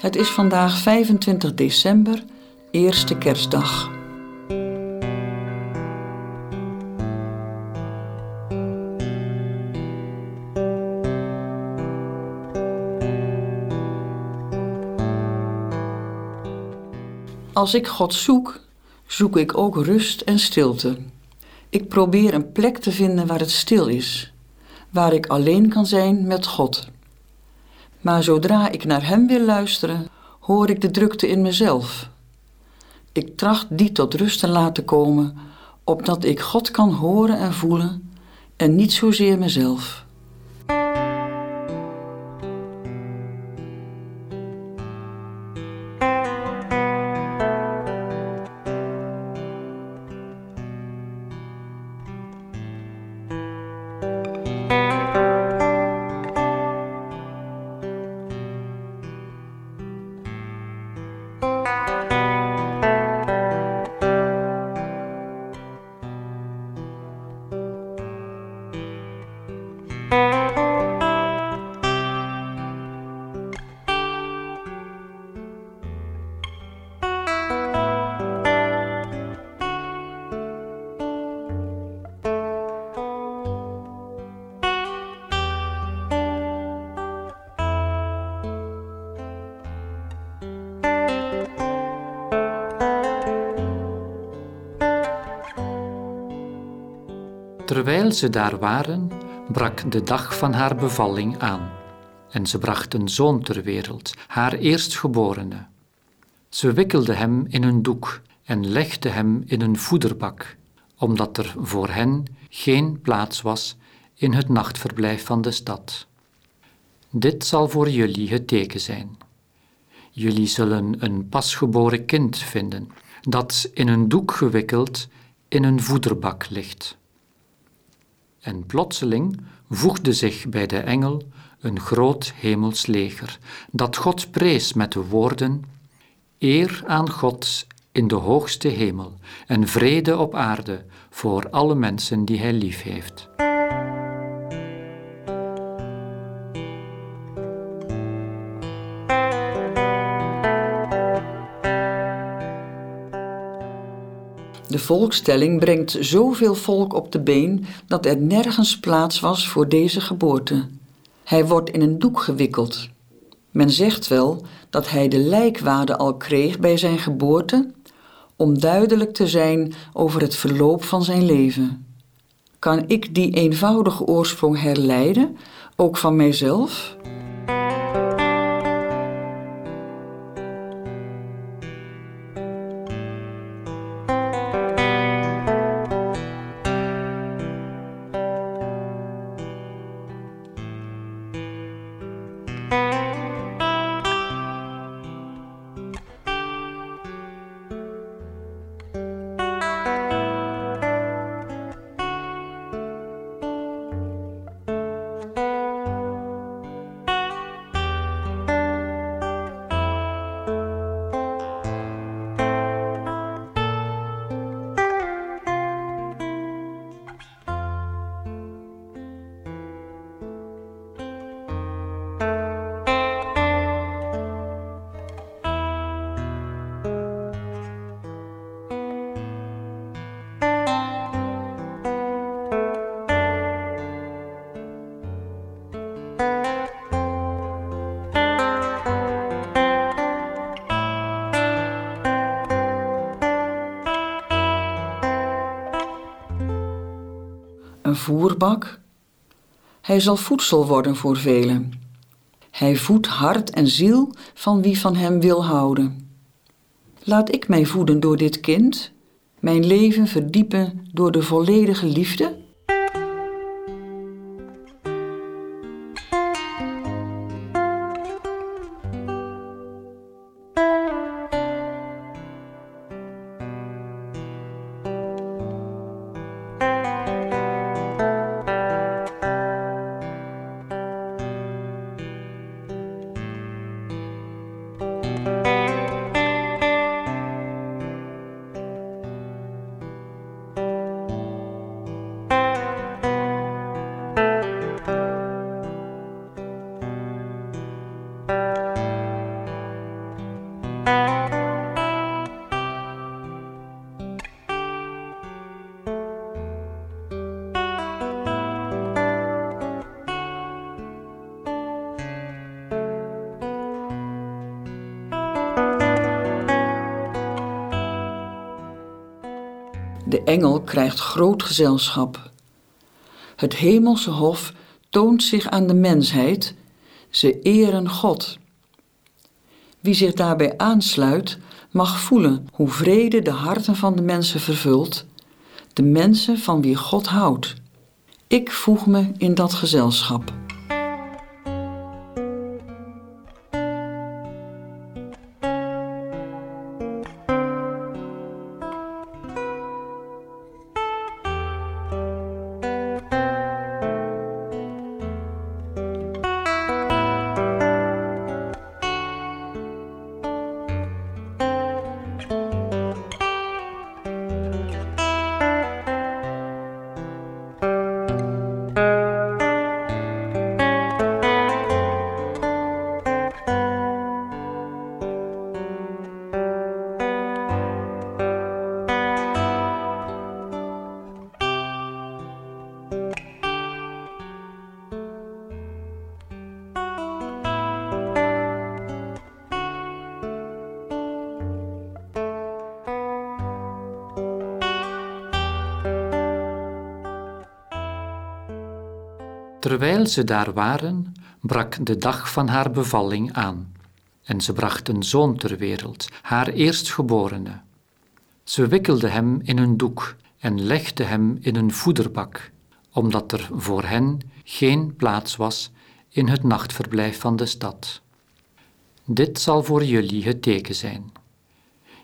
Het is vandaag 25 december, eerste kerstdag. Als ik God zoek, zoek ik ook rust en stilte. Ik probeer een plek te vinden waar het stil is, waar ik alleen kan zijn met God. Maar zodra ik naar Hem wil luisteren, hoor ik de drukte in mezelf. Ik tracht die tot rust te laten komen, opdat ik God kan horen en voelen en niet zozeer mezelf. Terwijl ze daar waren, brak de dag van haar bevalling aan. En ze bracht een zoon ter wereld, haar eerstgeborene. Ze wikkelde hem in een doek en legde hem in een voederbak, omdat er voor hen geen plaats was in het nachtverblijf van de stad. Dit zal voor jullie het teken zijn. Jullie zullen een pasgeboren kind vinden, dat in een doek gewikkeld in een voederbak ligt. En plotseling voegde zich bij de engel een groot hemels leger, dat God prees met de woorden: Eer aan God in de hoogste hemel en vrede op aarde voor alle mensen die Hij lief heeft. De volkstelling brengt zoveel volk op de been dat er nergens plaats was voor deze geboorte. Hij wordt in een doek gewikkeld. Men zegt wel dat hij de lijkwade al kreeg bij zijn geboorte, om duidelijk te zijn over het verloop van zijn leven. Kan ik die eenvoudige oorsprong herleiden, ook van mijzelf? Een voerbak. Hij zal voedsel worden voor velen. Hij voedt hart en ziel van wie van hem wil houden. Laat ik mij voeden door dit kind, mijn leven verdiepen door de volledige liefde De engel krijgt groot gezelschap. Het hemelse hof toont zich aan de mensheid, ze eren God. Wie zich daarbij aansluit, mag voelen hoe vrede de harten van de mensen vervult, de mensen van wie God houdt. Ik voeg me in dat gezelschap. Terwijl ze daar waren, brak de dag van haar bevalling aan. En ze bracht een zoon ter wereld, haar eerstgeborene. Ze wikkelde hem in een doek en legde hem in een voederbak, omdat er voor hen geen plaats was in het nachtverblijf van de stad. Dit zal voor jullie het teken zijn.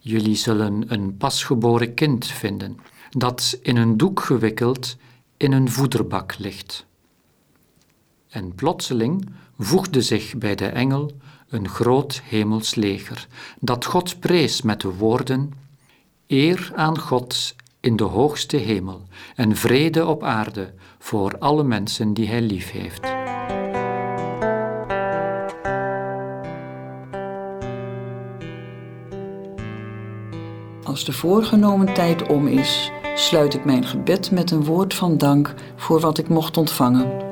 Jullie zullen een pasgeboren kind vinden, dat in een doek gewikkeld in een voederbak ligt. En plotseling voegde zich bij de engel een groot hemels leger, dat God prees met de woorden: Eer aan God in de hoogste hemel en vrede op aarde voor alle mensen die Hij lief heeft. Als de voorgenomen tijd om is, sluit ik mijn gebed met een woord van dank voor wat ik mocht ontvangen.